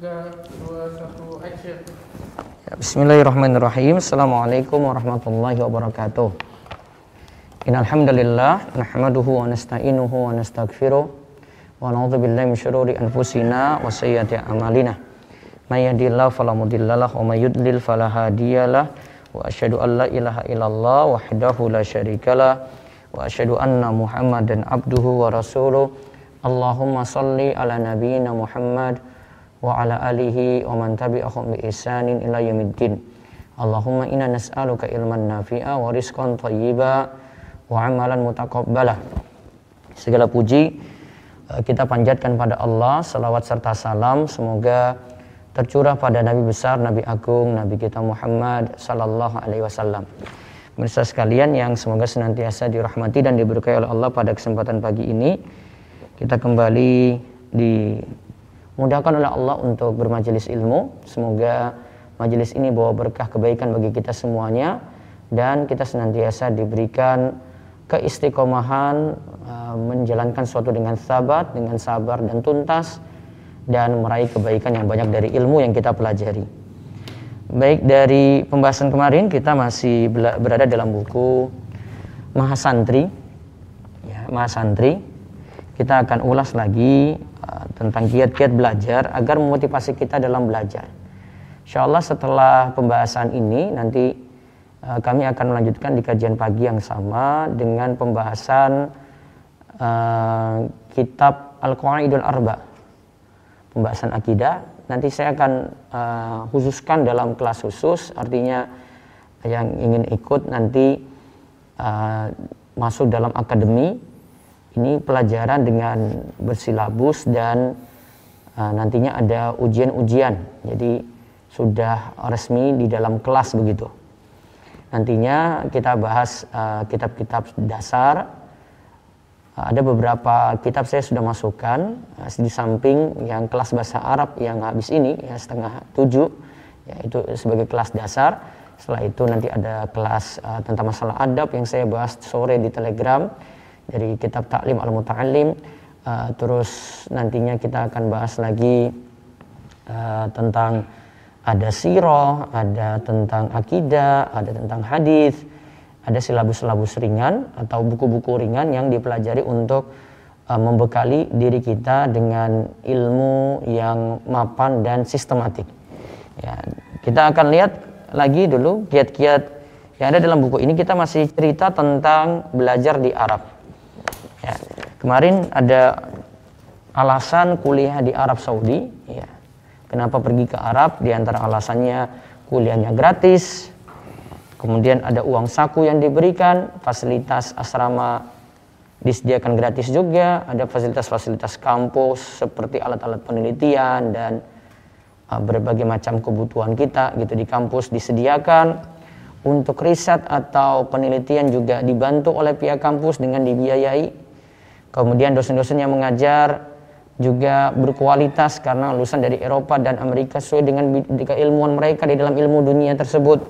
Ya, Bismillahirrahmanirrahim. Assalamualaikum warahmatullahi wabarakatuh. Innalhamdulillah nahmaduhu wa nasta'inuhu wa nastaghfiruh wa na'udzu billahi min syururi anfusina wa sayyiati a'malina. May yahdihillahu fala mudhillalah wa may yudlil fala hadiyalah wa asyhadu an la ilaha illallah wahdahu la syarikalah wa asyhadu anna Muhammadan abduhu wa rasuluh. Allahumma salli ala nabiyyina Muhammad wa ala alihi wa man tabi'ahum bi ihsanin ila yaumiddin. Allahumma inna nas'aluka ilman nafi'a wa rizqan thayyiba wa amalan mutaqabbala. Segala puji eh, kita panjatkan pada Allah, salawat serta salam semoga tercurah pada Nabi besar, Nabi agung, Nabi kita Muhammad sallallahu alaihi wasallam. Pemirsa sekalian yang semoga senantiasa dirahmati dan diberkahi oleh Allah pada kesempatan pagi ini kita kembali di Mudahkan oleh Allah untuk bermajelis ilmu. Semoga majelis ini bawa berkah kebaikan bagi kita semuanya dan kita senantiasa diberikan keistiqomahan uh, menjalankan suatu dengan sabat, dengan sabar dan tuntas dan meraih kebaikan yang banyak dari ilmu yang kita pelajari. Baik dari pembahasan kemarin kita masih berada dalam buku Mahasantri. Ya, Mahasantri. Kita akan ulas lagi Eh, tentang kiat-kiat belajar agar memotivasi kita dalam belajar. Insya Allah setelah pembahasan ini nanti uh, kami akan melanjutkan di kajian pagi yang sama dengan pembahasan uh, kitab Al-Qaidul Arba. Pembahasan akidah nanti saya akan uh, khususkan dalam kelas khusus artinya yang ingin ikut nanti uh, masuk dalam akademi ini pelajaran dengan bersilabus dan uh, nantinya ada ujian-ujian. Jadi sudah resmi di dalam kelas begitu. Nantinya kita bahas uh, kitab-kitab uh, dasar. Uh, ada beberapa kitab saya sudah masukkan uh, di samping yang kelas bahasa Arab yang habis ini ya setengah tujuh, yaitu sebagai kelas dasar. Setelah itu nanti ada kelas uh, tentang masalah adab yang saya bahas sore di Telegram dari kitab Taklim Al-Muta'allim uh, terus nantinya kita akan bahas lagi uh, tentang ada sirah, ada tentang akidah, ada tentang hadis, ada silabus-silabus ringan atau buku-buku ringan yang dipelajari untuk uh, membekali diri kita dengan ilmu yang mapan dan sistematik. Ya, kita akan lihat lagi dulu kiat-kiat yang ada dalam buku ini kita masih cerita tentang belajar di Arab. Ya. Kemarin ada alasan kuliah di Arab Saudi. Ya. Kenapa pergi ke Arab? Di antara alasannya kuliahnya gratis. Kemudian ada uang saku yang diberikan, fasilitas asrama disediakan gratis juga, ada fasilitas-fasilitas kampus seperti alat-alat penelitian dan uh, berbagai macam kebutuhan kita gitu di kampus disediakan untuk riset atau penelitian juga dibantu oleh pihak kampus dengan dibiayai Kemudian dosen-dosen yang mengajar juga berkualitas karena lulusan dari Eropa dan Amerika sesuai dengan keilmuan mereka di dalam ilmu dunia tersebut.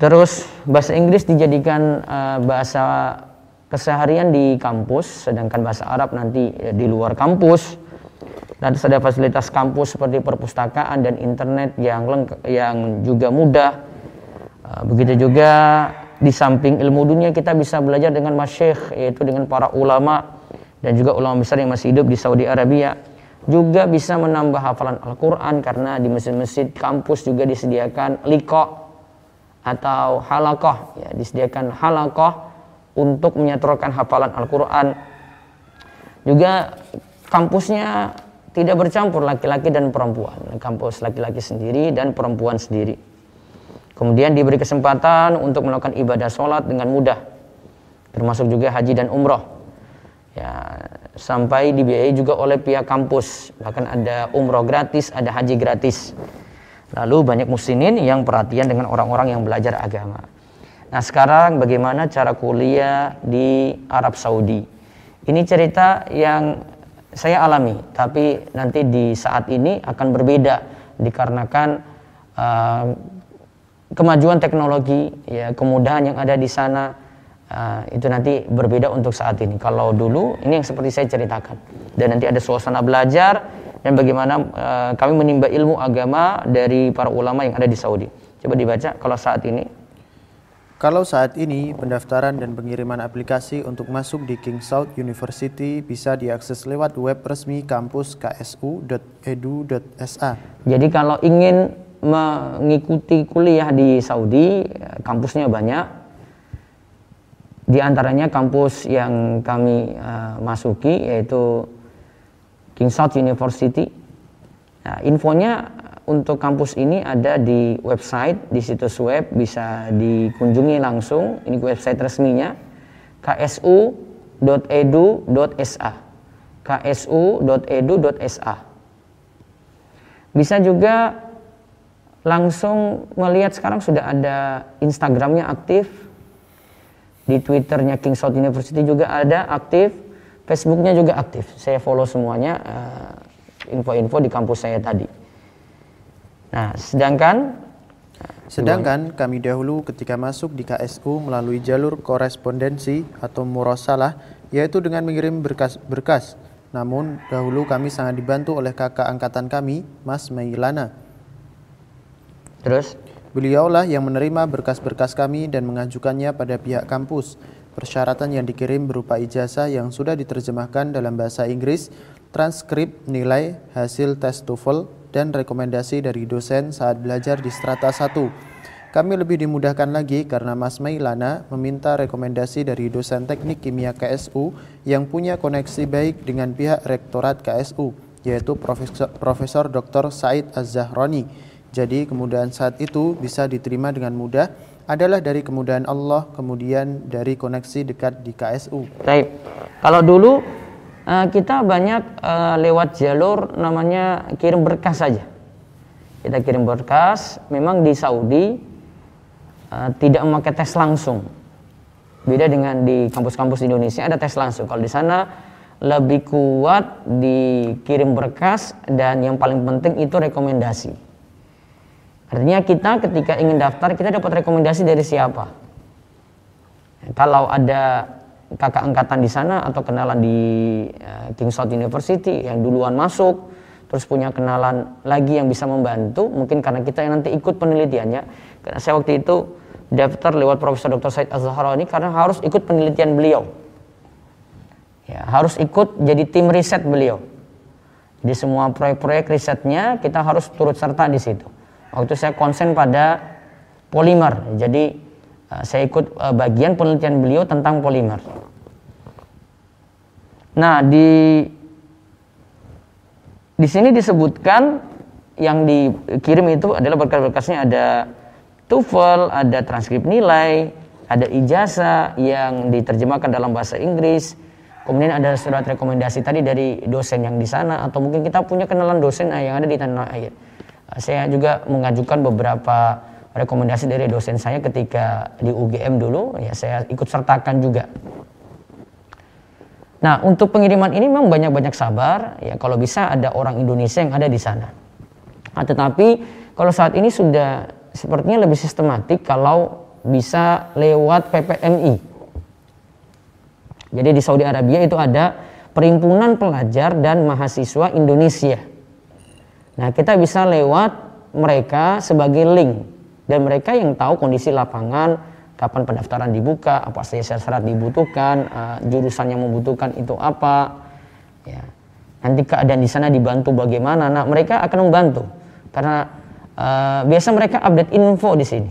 Terus bahasa Inggris dijadikan uh, bahasa keseharian di kampus, sedangkan bahasa Arab nanti ya, di luar kampus. Dan ada fasilitas kampus seperti perpustakaan dan internet yang lengkap, yang juga mudah. Uh, begitu juga di samping ilmu dunia kita bisa belajar dengan masyayikh yaitu dengan para ulama dan juga ulama besar yang masih hidup di Saudi Arabia. Juga bisa menambah hafalan Al-Quran karena di masjid-masjid kampus juga disediakan liko atau halakoh ya disediakan halakoh untuk menyaturkan hafalan Al-Quran. Juga kampusnya tidak bercampur laki-laki dan perempuan. Kampus laki-laki sendiri dan perempuan sendiri Kemudian diberi kesempatan untuk melakukan ibadah sholat dengan mudah. Termasuk juga haji dan umroh. Ya, sampai dibiayai juga oleh pihak kampus. Bahkan ada umroh gratis, ada haji gratis. Lalu banyak muslimin yang perhatian dengan orang-orang yang belajar agama. Nah sekarang bagaimana cara kuliah di Arab Saudi? Ini cerita yang saya alami, tapi nanti di saat ini akan berbeda dikarenakan uh, kemajuan teknologi, ya kemudahan yang ada di sana uh, itu nanti berbeda untuk saat ini. Kalau dulu ini yang seperti saya ceritakan, dan nanti ada suasana belajar dan bagaimana uh, kami menimba ilmu agama dari para ulama yang ada di Saudi. Coba dibaca kalau saat ini. Kalau saat ini pendaftaran dan pengiriman aplikasi untuk masuk di King South University bisa diakses lewat web resmi kampus ksu.edu.sa. Jadi kalau ingin mengikuti kuliah di Saudi, kampusnya banyak. Di antaranya kampus yang kami uh, masuki yaitu King South University. Nah, infonya untuk kampus ini ada di website, di situs web bisa dikunjungi langsung. Ini website resminya ksu.edu.sa. ksu.edu.sa. Bisa juga langsung melihat sekarang sudah ada Instagramnya aktif, di Twitternya King South University juga ada aktif, Facebooknya juga aktif. Saya follow semuanya eh, info-info uh, di kampus saya tadi. Nah, sedangkan Sedangkan kami dahulu ketika masuk di KSU melalui jalur korespondensi atau murosalah yaitu dengan mengirim berkas-berkas. Namun dahulu kami sangat dibantu oleh kakak angkatan kami, Mas Mailana. Terus? Beliaulah yang menerima berkas-berkas kami dan mengajukannya pada pihak kampus. Persyaratan yang dikirim berupa ijazah yang sudah diterjemahkan dalam bahasa Inggris, transkrip nilai hasil tes TOEFL, dan rekomendasi dari dosen saat belajar di strata 1. Kami lebih dimudahkan lagi karena Mas Mailana meminta rekomendasi dari dosen teknik kimia KSU yang punya koneksi baik dengan pihak rektorat KSU, yaitu Profesor, Profesor Dr. Said Az-Zahrani. Jadi kemudahan saat itu bisa diterima dengan mudah adalah dari kemudahan Allah, kemudian dari koneksi dekat di KSU. Baik. Kalau dulu uh, kita banyak uh, lewat jalur namanya kirim berkas saja. Kita kirim berkas, memang di Saudi uh, tidak memakai tes langsung. Beda dengan di kampus-kampus Indonesia ada tes langsung. Kalau di sana lebih kuat dikirim berkas dan yang paling penting itu rekomendasi. Artinya kita ketika ingin daftar kita dapat rekomendasi dari siapa. Kalau ada kakak angkatan di sana atau kenalan di uh, King South University yang duluan masuk terus punya kenalan lagi yang bisa membantu mungkin karena kita yang nanti ikut penelitiannya karena saya waktu itu daftar lewat Profesor Dr. Said Az-Zahrani karena harus ikut penelitian beliau ya harus ikut jadi tim riset beliau di semua proyek-proyek risetnya kita harus turut serta di situ waktu saya konsen pada polimer jadi Eh, saya ikut uh, bagian penelitian beliau tentang polimer. Nah, di di sini disebutkan yang dikirim itu adalah berkas-berkasnya ada TOEFL, ada transkrip nilai, ada ijazah yang diterjemahkan dalam bahasa Inggris, kemudian ada surat rekomendasi tadi dari dosen yang di sana atau mungkin kita punya kenalan dosen yang ada di tanah air. Saya juga mengajukan beberapa rekomendasi dari dosen saya ketika di UGM dulu ya saya ikut sertakan juga. Nah untuk pengiriman ini memang banyak-banyak sabar ya kalau bisa ada orang Indonesia yang ada di sana. Nah, tetapi kalau saat ini sudah sepertinya lebih sistematik kalau bisa lewat PPMI. Jadi di Saudi Arabia itu ada Perhimpunan Pelajar dan Mahasiswa Indonesia. Nah kita bisa lewat mereka sebagai link. Dan mereka yang tahu kondisi lapangan kapan pendaftaran dibuka apa saja syarat dibutuhkan uh, jurusan yang membutuhkan itu apa ya. Nanti keadaan di sana dibantu bagaimana. Nah mereka akan membantu. Karena uh, biasa mereka update info di sini.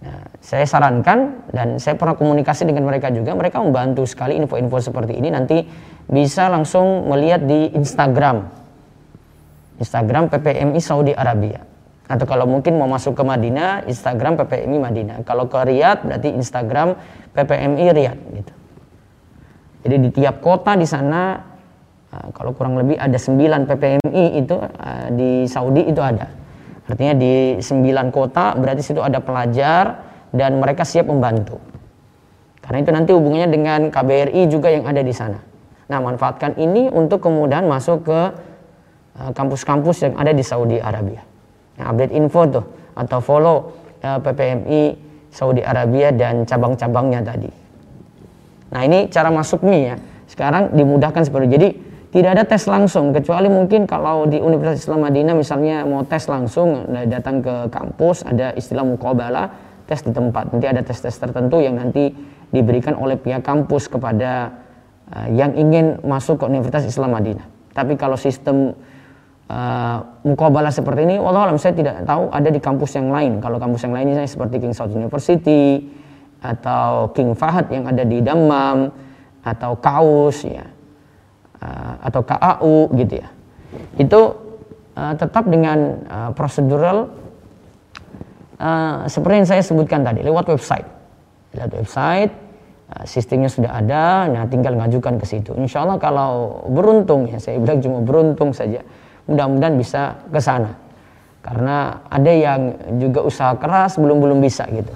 Nah, saya sarankan dan saya pernah komunikasi dengan mereka juga mereka membantu sekali info-info seperti ini. Nanti bisa langsung melihat di Instagram Instagram PPMI Saudi Arabia atau kalau mungkin mau masuk ke Madinah, Instagram PPMI Madinah. Kalau ke Riyadh berarti Instagram PPMI Riyadh gitu. Jadi di tiap kota di sana uh, kalau kurang lebih ada 9 PPMI itu uh, di Saudi itu ada. Artinya di 9 kota berarti situ ada pelajar dan mereka siap membantu. Karena itu nanti hubungannya dengan KBRI juga yang ada di sana. Nah, manfaatkan ini untuk kemudahan masuk ke kampus-kampus yang ada di Saudi Arabia yang update info tuh atau follow eh, PPMI Saudi Arabia dan cabang-cabangnya tadi. Nah ini cara masuknya ya. Sekarang dimudahkan seperti itu. Jadi tidak ada tes langsung kecuali mungkin kalau di Universitas Islam Madinah misalnya mau tes langsung nah, datang ke kampus ada istilah muqabalah tes di tempat nanti ada tes-tes tertentu yang nanti diberikan oleh pihak kampus kepada uh, yang ingin masuk ke Universitas Islam Madinah tapi kalau sistem uh, muqabalah seperti ini Allah saya tidak tahu ada di kampus yang lain. Kalau kampus yang lainnya seperti King Saud University atau King Fahad yang ada di Damam atau Kaus ya. Uh, atau KAU gitu ya. Itu uh, tetap dengan uh, prosedural uh, seperti yang saya sebutkan tadi lewat website. Lewat website sistemnya sudah ada nah tinggal ngajukan ke situ. Insya Allah kalau beruntung ya saya bilang cuma beruntung saja mudah-mudahan bisa ke sana karena ada yang juga usaha keras belum belum bisa gitu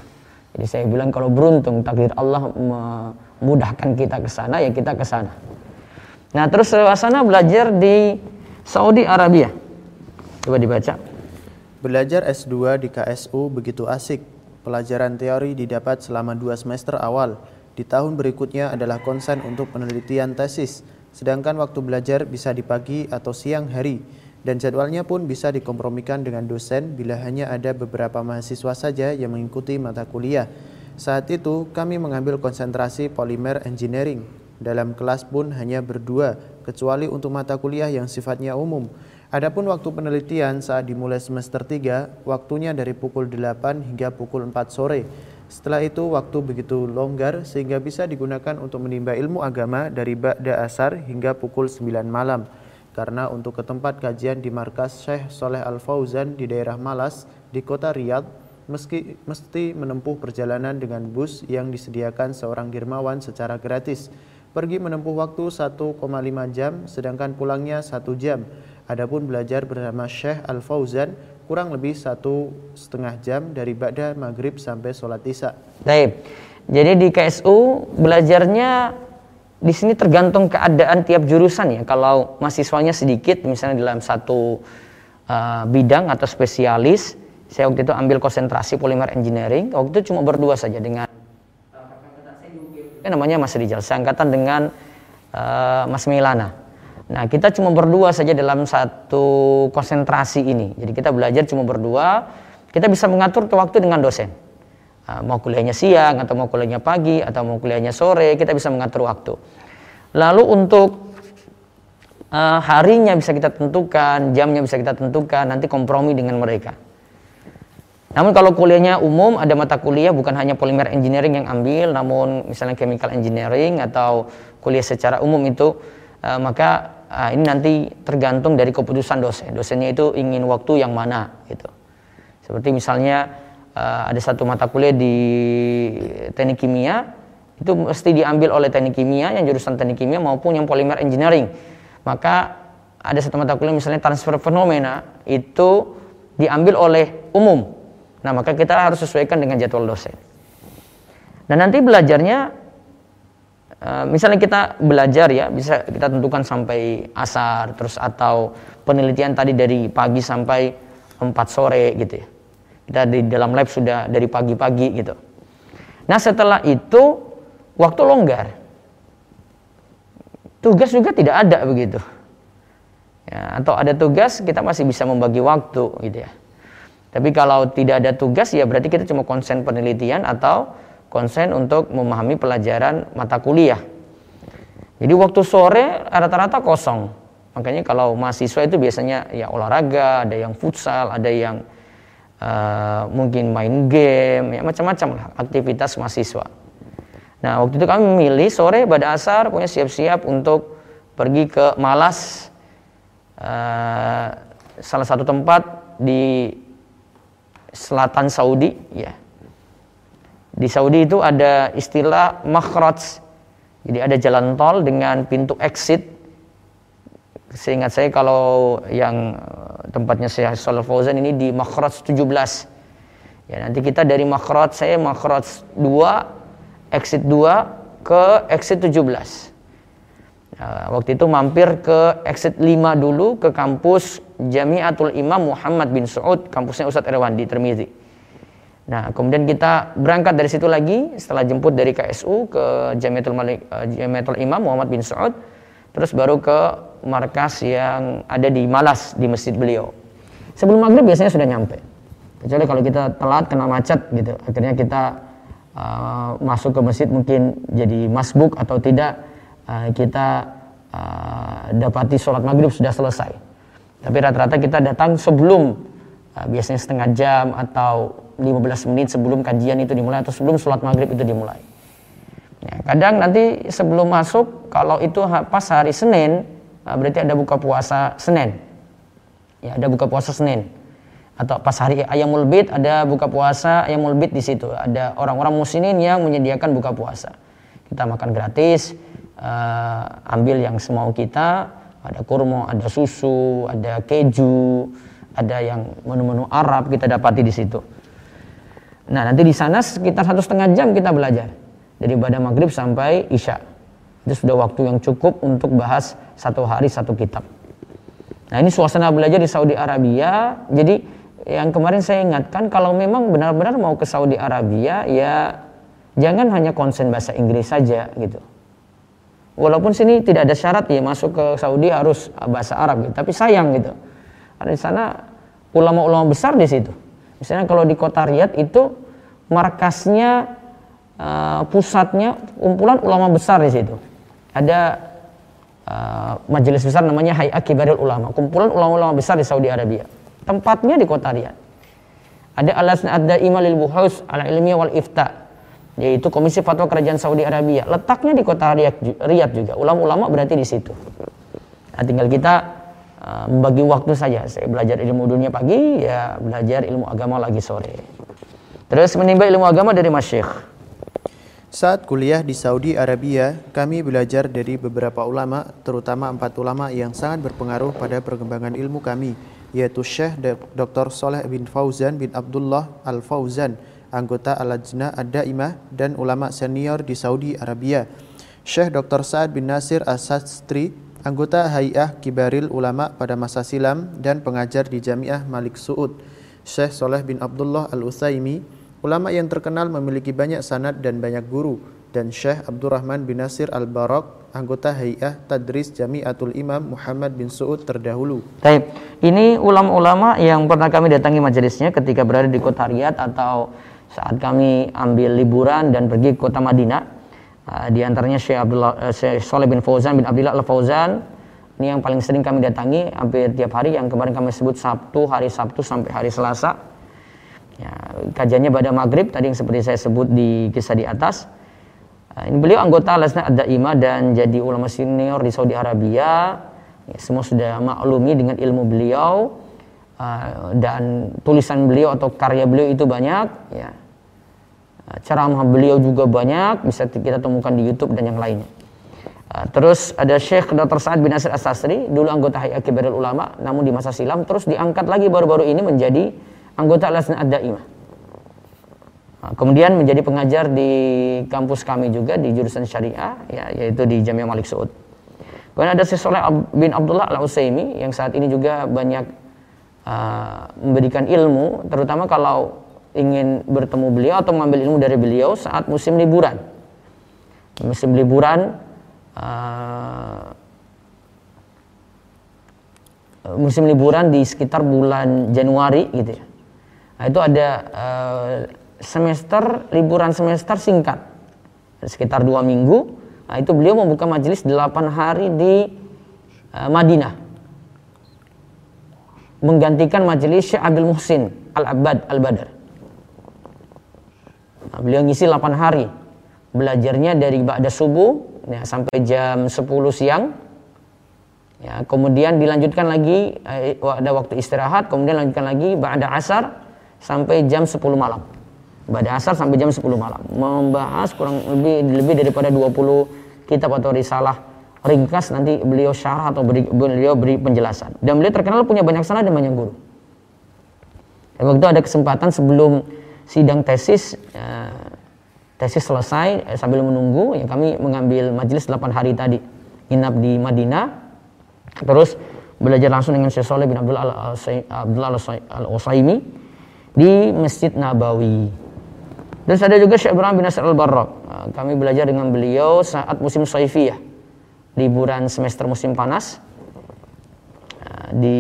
jadi saya bilang kalau beruntung takdir Allah memudahkan kita ke sana ya kita ke sana Nah, terus suasana belajar di Saudi Arabia. Coba dibaca. Belajar S2 di KSU begitu asik. Pelajaran teori didapat selama dua semester awal. Di tahun berikutnya adalah konsen untuk penelitian tesis. Sedangkan waktu belajar bisa di pagi atau siang hari. Dan jadwalnya pun bisa dikompromikan dengan dosen bila hanya ada beberapa mahasiswa saja yang mengikuti mata kuliah. Saat itu kami mengambil konsentrasi polimer engineering dalam kelas pun hanya berdua, kecuali untuk mata kuliah yang sifatnya umum. Adapun waktu penelitian saat dimulai semester 3, waktunya dari pukul 8 hingga pukul 4 sore. Setelah itu waktu begitu longgar sehingga bisa digunakan untuk menimba ilmu agama dari Ba'da Asar hingga pukul 9 malam. Karena untuk ke tempat kajian di markas Syekh Soleh Al-Fauzan di daerah Malas di kota Riyadh, meski mesti menempuh perjalanan dengan bus yang disediakan seorang dirmawan secara gratis. Pergi menempuh waktu 1,5 jam, sedangkan pulangnya 1 jam. Adapun belajar bersama Syekh Al-Fauzan kurang lebih satu setengah jam dari Ba'da Maghrib sampai sholat Isya. Baik. Jadi di KSU belajarnya di sini tergantung keadaan tiap jurusan ya. Kalau mahasiswanya sedikit, misalnya dalam satu uh, bidang atau spesialis, saya waktu itu ambil konsentrasi polymer engineering. Waktu itu cuma berdua saja dengan namanya Mas Rijal, seangkatan dengan uh, Mas Milana. Nah, kita cuma berdua saja dalam satu konsentrasi ini. Jadi kita belajar cuma berdua, kita bisa mengatur ke waktu dengan dosen. Uh, mau kuliahnya siang atau mau kuliahnya pagi atau mau kuliahnya sore, kita bisa mengatur waktu. Lalu untuk uh, harinya bisa kita tentukan, jamnya bisa kita tentukan, nanti kompromi dengan mereka. Namun kalau kuliahnya umum ada mata kuliah bukan hanya polimer engineering yang ambil, namun misalnya chemical engineering atau kuliah secara umum itu uh, maka uh, ini nanti tergantung dari keputusan dosen. Dosennya itu ingin waktu yang mana gitu. Seperti misalnya uh, ada satu mata kuliah di teknik kimia itu mesti diambil oleh teknik kimia yang jurusan teknik kimia maupun yang polimer engineering. Maka ada satu mata kuliah misalnya transfer fenomena itu diambil oleh umum Nah, maka kita harus sesuaikan dengan jadwal dosen. Dan nanti belajarnya eh, misalnya kita belajar ya, bisa kita tentukan sampai asar terus atau penelitian tadi dari pagi sampai 4 sore gitu ya. Kita di dalam lab sudah dari pagi-pagi gitu. Nah, setelah itu waktu longgar. Tugas juga tidak ada begitu. Ya, atau ada tugas kita masih bisa membagi waktu gitu ya. Tapi kalau tidak ada tugas ya berarti kita cuma konsen penelitian atau konsen untuk memahami pelajaran mata kuliah. Jadi waktu sore rata-rata kosong. Makanya kalau mahasiswa itu biasanya ya olahraga, ada yang futsal, ada yang uh, mungkin main game, ya macam-macam lah aktivitas mahasiswa. Nah waktu itu kami memilih sore pada asar punya siap-siap untuk pergi ke Malas, uh, salah satu tempat di selatan Saudi ya. Di Saudi itu ada istilah makhraj. Jadi ada jalan tol dengan pintu exit. Seingat saya kalau yang eh, tempatnya saya Shalal Fauzan ini di makhraj 17. Ya, nanti kita dari makhraj saya makhraj 2 exit 2 ke exit 17. Nah, waktu itu mampir ke exit 5 dulu ke kampus Jamiatul Imam Muhammad bin Saud, kampusnya Ustadz Erwan di Termizi. Nah, kemudian kita berangkat dari situ lagi setelah jemput dari KSU ke uh, Jamiatul Imam Muhammad bin Saud, terus baru ke markas yang ada di Malas di masjid beliau. Sebelum maghrib biasanya sudah nyampe. Kecuali kalau kita telat kena macet gitu, akhirnya kita uh, masuk ke masjid mungkin jadi masbuk atau tidak uh, kita uh, dapati sholat maghrib sudah selesai. Tapi rata-rata kita datang sebelum uh, biasanya setengah jam atau 15 menit sebelum kajian itu dimulai atau sebelum sholat maghrib itu dimulai. Ya, kadang nanti sebelum masuk kalau itu pas hari Senin berarti ada buka puasa Senin. Ya, ada buka puasa Senin. Atau pas hari Ayamul Bid ada buka puasa Ayamul Bid di situ. Ada orang-orang muslimin yang menyediakan buka puasa. Kita makan gratis, uh, ambil yang semau kita, ada kurma, ada susu, ada keju, ada yang menu-menu Arab kita dapati di situ. Nah nanti di sana sekitar satu setengah jam kita belajar dari ibadah maghrib sampai isya. Itu sudah waktu yang cukup untuk bahas satu hari satu kitab. Nah ini suasana belajar di Saudi Arabia. Jadi yang kemarin saya ingatkan kalau memang benar-benar mau ke Saudi Arabia ya jangan hanya konsen bahasa Inggris saja gitu. Walaupun sini tidak ada syarat ya masuk ke Saudi harus bahasa Arab gitu. Tapi sayang gitu. Karena di sana ulama-ulama besar di situ. Misalnya kalau di kota Riyadh itu markasnya uh, pusatnya kumpulan ulama besar di situ. Ada uh, majelis besar namanya Hayat Kibarul Ulama, kumpulan ulama-ulama besar di Saudi Arabia. Tempatnya di kota Riyadh. Ada alasna ada imalil buhaus ala ilmiah wal ifta yaitu Komisi Fatwa Kerajaan Saudi Arabia. Letaknya di kota Riyadh juga. Ulama-ulama berarti di situ. Nah, tinggal kita uh, membagi waktu saja. Saya belajar ilmu dunia pagi, ya belajar ilmu agama lagi sore. Terus menimba ilmu agama dari Masyikh. Saat kuliah di Saudi Arabia, kami belajar dari beberapa ulama, terutama empat ulama yang sangat berpengaruh pada perkembangan ilmu kami, yaitu Syekh Dr. Soleh bin Fauzan bin Abdullah Al-Fauzan, anggota Al-Lajnah Ad-Daimah dan ulama senior di Saudi Arabia. Syekh Dr. Sa'ad bin Nasir As-Sastri, anggota Hay'ah Kibaril Ulama pada masa silam dan pengajar di Jamiah Malik Suud. Syekh Soleh bin Abdullah Al-Utsaimi, ulama yang terkenal memiliki banyak sanad dan banyak guru dan Syekh Abdurrahman bin Nasir Al-Barak, anggota Hay'ah Tadris Jamiatul Imam Muhammad bin Suud terdahulu. Taib. Ini ulama-ulama yang pernah kami datangi majelisnya ketika berada di kota Riyadh atau saat kami ambil liburan dan pergi ke kota Madinah uh, di antaranya Syekh Abdullah uh, Syekh Saleh bin Fauzan bin Abdullah Al Fauzan ini yang paling sering kami datangi hampir tiap hari yang kemarin kami sebut Sabtu hari Sabtu sampai hari Selasa ya, kajiannya pada maghrib tadi yang seperti saya sebut di kisah di atas uh, ini beliau anggota Lasna Ad-Daimah dan jadi ulama senior di Saudi Arabia ya, semua sudah maklumi dengan ilmu beliau uh, dan tulisan beliau atau karya beliau itu banyak ya Eh, ceramah beliau juga banyak bisa kita temukan di YouTube dan yang lainnya. Terus ada Syekh Dr. Sa'ad bin Nasir As-Sasri, dulu anggota Hayat Kibarul Ulama, namun di masa silam terus diangkat lagi baru-baru ini menjadi anggota Lasna Ad-Daimah. Eh, kemudian menjadi pengajar di kampus kami juga di jurusan syariah, ya, yaitu di Jamiah Malik Saud. Kemudian ada Syekh Soleh bin Abdullah Al-Usaimi yang saat ini juga banyak uh, memberikan ilmu, terutama kalau ingin bertemu beliau atau mengambil ilmu dari beliau saat musim liburan. Musim liburan uh, musim liburan di sekitar bulan Januari gitu ya. Nah, itu ada uh, semester liburan semester singkat sekitar dua minggu. Nah, itu beliau membuka majelis 8 hari di uh, Madinah menggantikan majelis Syekh Abdul Muhsin Al-Abbad Al-Badar. Nah, beliau ngisi 8 hari. Belajarnya dari ba'da subuh ya, sampai jam 10 siang. Ya, kemudian dilanjutkan lagi eh, ada waktu istirahat, kemudian lanjutkan lagi ba'da asar sampai jam 10 malam. Ba'da asar sampai jam 10 malam. Membahas kurang lebih lebih daripada 20 kitab atau risalah ringkas nanti beliau syarah atau beri, beliau beri penjelasan. Dan beliau terkenal punya banyak sana dan banyak guru. Dan waktu itu ada kesempatan sebelum sidang tesis ya, tesis selesai eh, sambil menunggu ya kami mengambil majelis 8 hari tadi inap di Madinah terus belajar langsung dengan Syekh Saleh bin Abdullah Al-Usaimi di Masjid Nabawi. Dan ada juga Syekh Ibrahim bin Nasir Al-Barrak. Nah, kami belajar dengan beliau saat musim saifiyah, liburan semester musim panas. di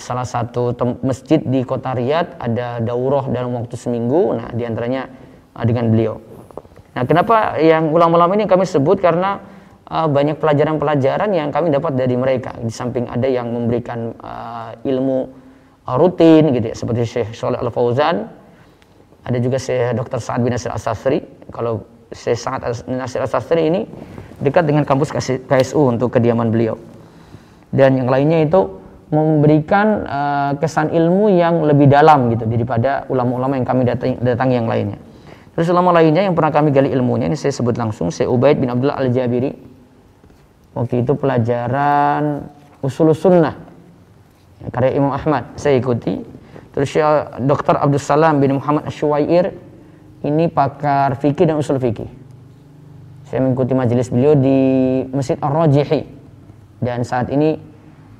salah satu masjid di kota Riyadh ada daurah dalam waktu seminggu. Nah, di antaranya uh, dengan beliau. Nah, kenapa yang ulama-ulama ini kami sebut karena uh, banyak pelajaran-pelajaran yang kami dapat dari mereka. Di samping ada yang memberikan uh, ilmu rutin gitu ya, seperti Syekh Sholeh Al Fauzan, ada juga Syekh Dr. Sa'ad bin Nasir As-Sasri. Kalau Syekh Sa'ad bin Nasir As-Sasri ini dekat dengan kampus KSU untuk kediaman beliau. Dan yang lainnya itu memberikan uh, kesan ilmu yang lebih dalam gitu daripada ulama-ulama yang kami datang, datang yang lainnya. Terus ulama lainnya yang pernah kami gali ilmunya ini saya sebut langsung saya Ubaid bin Abdullah Al-Jabiri. Waktu itu pelajaran usul sunnah karya Imam Ahmad saya ikuti. Terus Syekh Dr. Abdul Salam bin Muhammad Asyuwair ini pakar fikih dan usul fikih. Saya mengikuti majelis beliau di Masjid Ar-Rajihi. Dan saat ini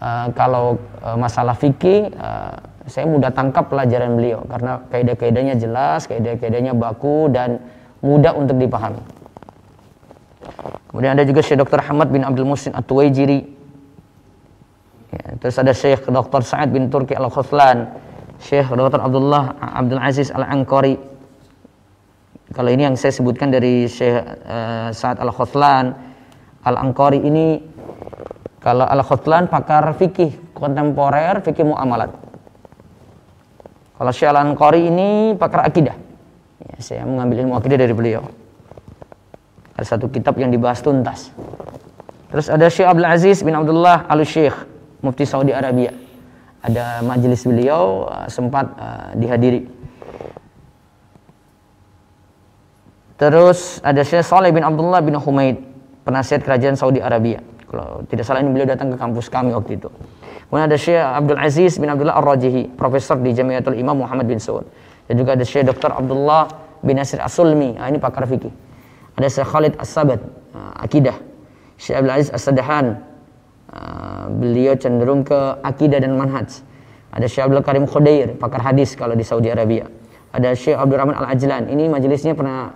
uh, kalau uh, masalah fikih uh, saya mudah tangkap pelajaran beliau karena kaidah-kaidahnya jelas, kaidah-kaidahnya baku dan mudah untuk dipahami. Kemudian ada juga Syekh Dr. Ahmad bin Abdul Musin At-Tuwaijiri. Ya, terus ada Syekh Dr. Sa'ad bin Turki Al-Khuslan, Syekh Dr. Abdullah Abdul Aziz Al-Ankari. Kalau ini yang saya sebutkan dari Syekh uh, Sa'ad Al-Khuslan, Al-Ankari ini kalau Al-Khutlan pakar fikih kontemporer, fikih muamalat. Kalau Syekh Al-Anqari ini pakar akidah. Ya, saya mengambil ilmu akidah dari beliau. Ada satu kitab yang dibahas tuntas. Terus ada Syekh Abdul Aziz bin Abdullah Al Syekh, Mufti Saudi Arabia. Ada majelis beliau uh, sempat uh, dihadiri. Terus ada Syekh Saleh bin Abdullah bin Humaid, penasihat kerajaan Saudi Arabia. Kalau tidak salah ini beliau datang ke kampus kami waktu itu. Kemudian ada Syekh Abdul Aziz bin Abdullah Ar-Rajihi, profesor di Jamiatul Imam Muhammad bin Saud. Dan juga ada Syekh Dr. Abdullah bin Nasir As-Sulmi, ah, ini pakar fikih. Ada Syekh Khalid As-Sabat, ah, akidah. Syekh Abdul Aziz As-Sadahan, ah, beliau cenderung ke akidah dan manhaj. Ada Syekh Abdul Karim Khudair, pakar hadis kalau di Saudi Arabia. Ada Syekh Abdul Rahman Al-Ajlan, ini majelisnya pernah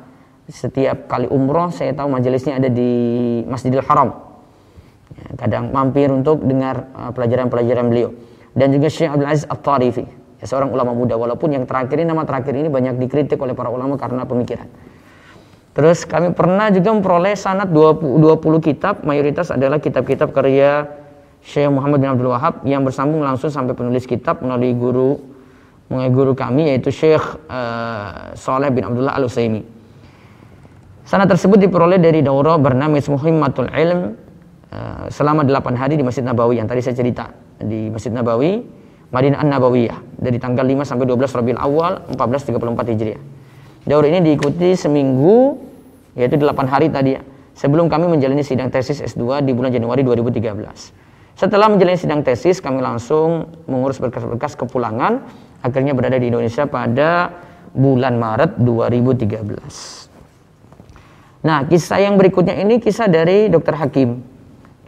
setiap kali umroh saya tahu majelisnya ada di Masjidil Haram Ya, kadang mampir untuk dengar uh, pelajaran-pelajaran beliau. Dan juga Syekh Abdul Aziz At-Tarifi, ya, seorang ulama muda. Walaupun yang terakhir ini, nama terakhir ini banyak dikritik oleh para ulama karena pemikiran. Terus kami pernah juga memperoleh sanat 20, 20 kitab, mayoritas adalah kitab-kitab karya Syekh Muhammad bin Abdul Wahab yang bersambung langsung sampai penulis kitab melalui guru melalui guru kami yaitu Syekh uh, Saleh bin Abdullah Al-Utsaimin. Sanat tersebut diperoleh dari daurah bernama Muhimmatul Ilm Eh, selama 8 hari di Masjid Nabawi yang tadi saya cerita di Masjid Nabawi Madinah An-Nabawiyah dari tanggal 5 sampai 12 Rabiul Awal 1434 Hijriah. Daur ini diikuti seminggu yaitu 8 hari tadi ya. Sebelum kami menjalani sidang tesis S2 di bulan Januari 2013. Setelah menjalani sidang tesis, kami langsung mengurus berkas-berkas kepulangan, akhirnya berada di Indonesia pada bulan Maret 2013. Nah, kisah yang berikutnya ini kisah dari Dr. Hakim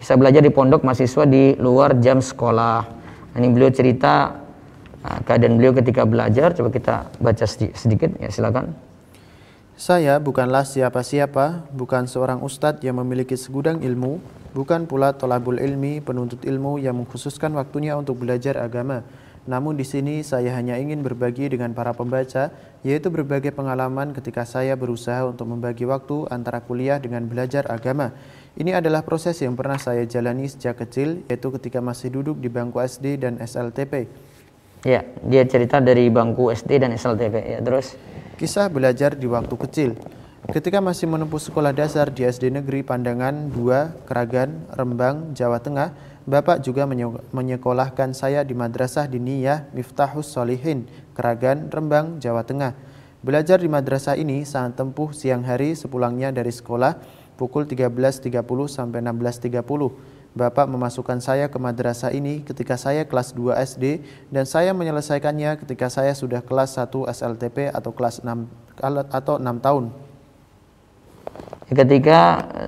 bisa belajar di pondok mahasiswa di luar jam sekolah. Ini beliau cerita uh, keadaan beliau ketika belajar. Coba kita baca sedikit, ya silakan. Saya bukanlah siapa-siapa, bukan seorang ustadz yang memiliki segudang ilmu, bukan pula tolabul ilmi, penuntut ilmu yang mengkhususkan waktunya untuk belajar agama. Namun di sini saya hanya ingin berbagi dengan para pembaca, yaitu berbagai pengalaman ketika saya berusaha untuk membagi waktu antara kuliah dengan belajar agama. Ini adalah proses yang pernah saya jalani sejak kecil, yaitu ketika masih duduk di bangku SD dan SLTP. Ya, dia cerita dari bangku SD dan SLTP. Ya, terus? Kisah belajar di waktu kecil. Ketika masih menempuh sekolah dasar di SD Negeri Pandangan 2, Keragan, Rembang, Jawa Tengah, Bapak juga menyekolahkan saya di Madrasah Diniyah Miftahus Solihin, Keragan, Rembang, Jawa Tengah. Belajar di madrasah ini sangat tempuh siang hari sepulangnya dari sekolah pukul 13.30 sampai 16.30. Bapak memasukkan saya ke madrasah ini ketika saya kelas 2 SD dan saya menyelesaikannya ketika saya sudah kelas 1 SLTP atau kelas 6 atau 6 tahun. Ketika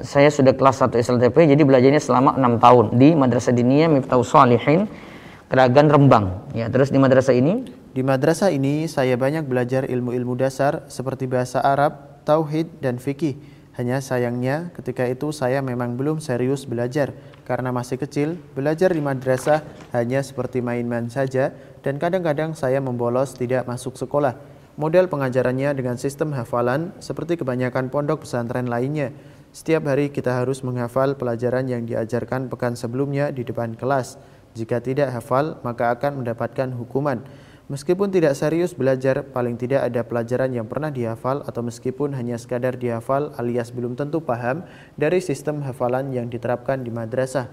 saya sudah kelas 1 SLTP jadi belajarnya selama 6 tahun di Madrasah Diniyah Miftahus Salihin Keragan Rembang. Ya, terus di madrasah ini? Di madrasah ini saya banyak belajar ilmu-ilmu dasar seperti bahasa Arab, tauhid dan fikih Hanya sayangnya ketika itu saya memang belum serius belajar karena masih kecil, belajar di madrasah hanya seperti main-main saja dan kadang-kadang saya membolos tidak masuk sekolah. Model pengajarannya dengan sistem hafalan seperti kebanyakan pondok pesantren lainnya. Setiap hari kita harus menghafal pelajaran yang diajarkan pekan sebelumnya di depan kelas. Jika tidak hafal, maka akan mendapatkan hukuman. Meskipun tidak serius belajar, paling tidak ada pelajaran yang pernah dihafal atau meskipun hanya sekadar dihafal alias belum tentu paham dari sistem hafalan yang diterapkan di madrasah.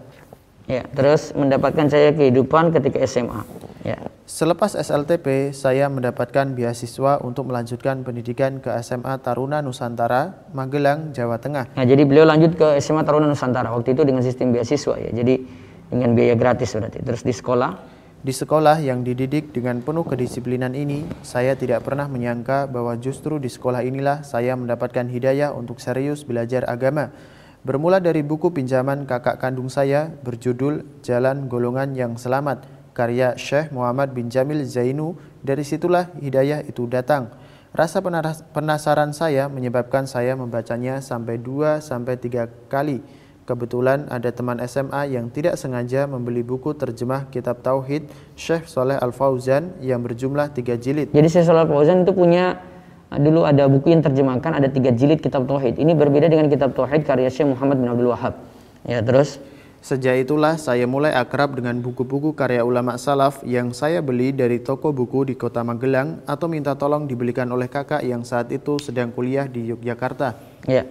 Ya, terus mendapatkan saya kehidupan ketika SMA. Ya. Selepas SLTP, saya mendapatkan beasiswa untuk melanjutkan pendidikan ke SMA Taruna Nusantara, Magelang, Jawa Tengah. Nah, jadi beliau lanjut ke SMA Taruna Nusantara waktu itu dengan sistem beasiswa ya. Jadi dengan biaya gratis berarti. Terus di sekolah di sekolah yang dididik dengan penuh kedisiplinan ini, saya tidak pernah menyangka bahwa justru di sekolah inilah saya mendapatkan hidayah untuk serius belajar agama. Bermula dari buku pinjaman kakak kandung saya berjudul Jalan Golongan yang Selamat, karya Syekh Muhammad bin Jamil Zainu, dari situlah hidayah itu datang. Rasa penasaran saya menyebabkan saya membacanya sampai dua sampai tiga kali Kebetulan ada teman SMA yang tidak sengaja membeli buku terjemah kitab Tauhid Syekh Soleh Al-Fauzan yang berjumlah tiga jilid. Jadi Syekh Soleh Al-Fauzan itu punya dulu ada buku yang terjemahkan ada tiga jilid kitab Tauhid. Ini berbeda dengan kitab Tauhid karya Syekh Muhammad bin Abdul Wahab. Ya terus Sejak itulah saya mulai akrab dengan buku-buku karya ulama salaf yang saya beli dari toko buku di kota Magelang atau minta tolong dibelikan oleh kakak yang saat itu sedang kuliah di Yogyakarta. Ya.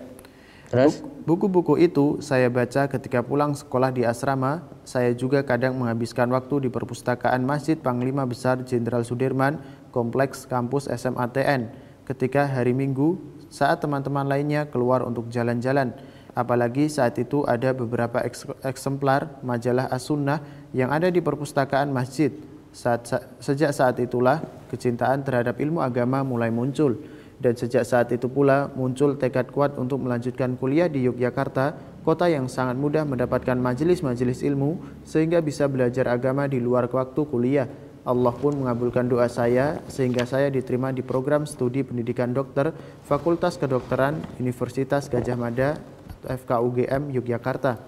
Terus? Buku-buku itu saya baca ketika pulang sekolah di asrama. Saya juga kadang menghabiskan waktu di perpustakaan Masjid Panglima Besar Jenderal Sudirman, Kompleks Kampus SMATN. Ketika hari Minggu, saat teman-teman lainnya keluar untuk jalan-jalan. Apalagi saat itu ada beberapa eksemplar majalah As-Sunnah yang ada di perpustakaan masjid. Saat, sejak saat itulah kecintaan terhadap ilmu agama mulai muncul dan sejak saat itu pula muncul tekad kuat untuk melanjutkan kuliah di Yogyakarta, kota yang sangat mudah mendapatkan majelis-majelis ilmu sehingga bisa belajar agama di luar waktu kuliah. Allah pun mengabulkan doa saya sehingga saya diterima di program studi pendidikan dokter Fakultas Kedokteran Universitas Gajah Mada FKUGM Yogyakarta.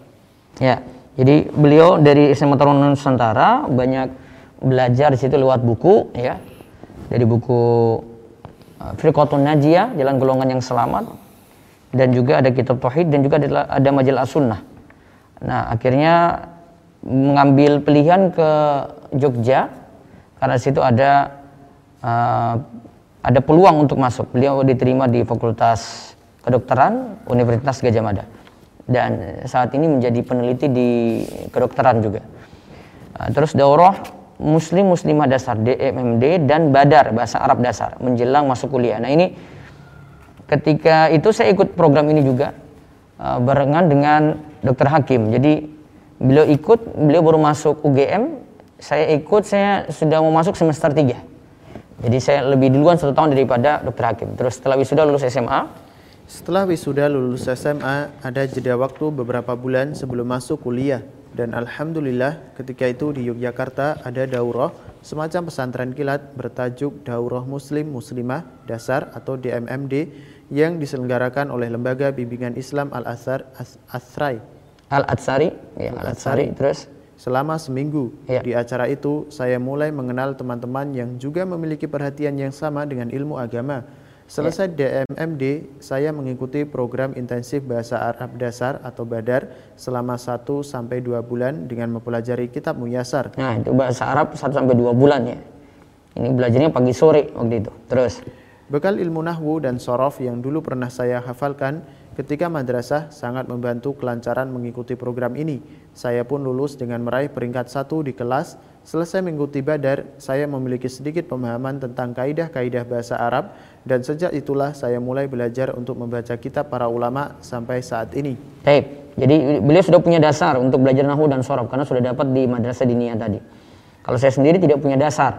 Ya, jadi beliau dari SMA Taruna Nusantara banyak belajar di situ lewat buku ya. Dari buku Firqatun Najiyah, jalan golongan yang selamat dan juga ada kitab tauhid dan juga ada, ada majalah sunnah. Nah, akhirnya mengambil pilihan ke Jogja karena situ ada uh, ada peluang untuk masuk. Beliau diterima di Fakultas Kedokteran Universitas Gajah Mada dan saat ini menjadi peneliti di kedokteran juga. Uh, terus daurah Muslim Muslimah dasar DMMD dan Badar bahasa Arab dasar menjelang masuk kuliah. Nah ini ketika itu saya ikut program ini juga uh, barengan dengan Dokter Hakim. Jadi beliau ikut, beliau baru masuk UGM, saya ikut, saya sudah mau masuk semester 3. Jadi saya lebih duluan satu tahun daripada Dokter Hakim. Terus setelah wisuda lulus SMA, setelah wisuda lulus SMA, ada jeda waktu beberapa bulan sebelum masuk kuliah dan alhamdulillah ketika itu di Yogyakarta ada daurah semacam pesantren kilat bertajuk Daurah Muslim Muslimah Dasar atau DMMD yang diselenggarakan oleh Lembaga Bimbingan Islam Al-Azhar Asrai. Al-Atsari, ya Al-Atsari terus Selama seminggu ya. di acara itu saya mulai mengenal teman-teman yang juga memiliki perhatian yang sama dengan ilmu agama Selesai. DMMD, saya mengikuti program intensif Bahasa Arab Dasar atau Badar selama 1 sampai 2 bulan dengan mempelajari kitab Muyasar. Nah, itu Bahasa Arab 1 sampai 2 bulan ya. Ini belajarnya pagi sore waktu itu. Terus Bekal ilmu nahwu dan sorof yang dulu pernah saya hafalkan ketika madrasah sangat membantu kelancaran mengikuti program ini. Saya pun lulus dengan meraih peringkat satu di kelas Selesai mengikuti Badar, saya memiliki sedikit pemahaman tentang kaidah-kaidah bahasa Arab dan sejak itulah saya mulai belajar untuk membaca kitab para ulama sampai saat ini. Baik, jadi beliau sudah punya dasar untuk belajar nahu dan sorab karena sudah dapat di madrasah dinia tadi. Kalau saya sendiri tidak punya dasar,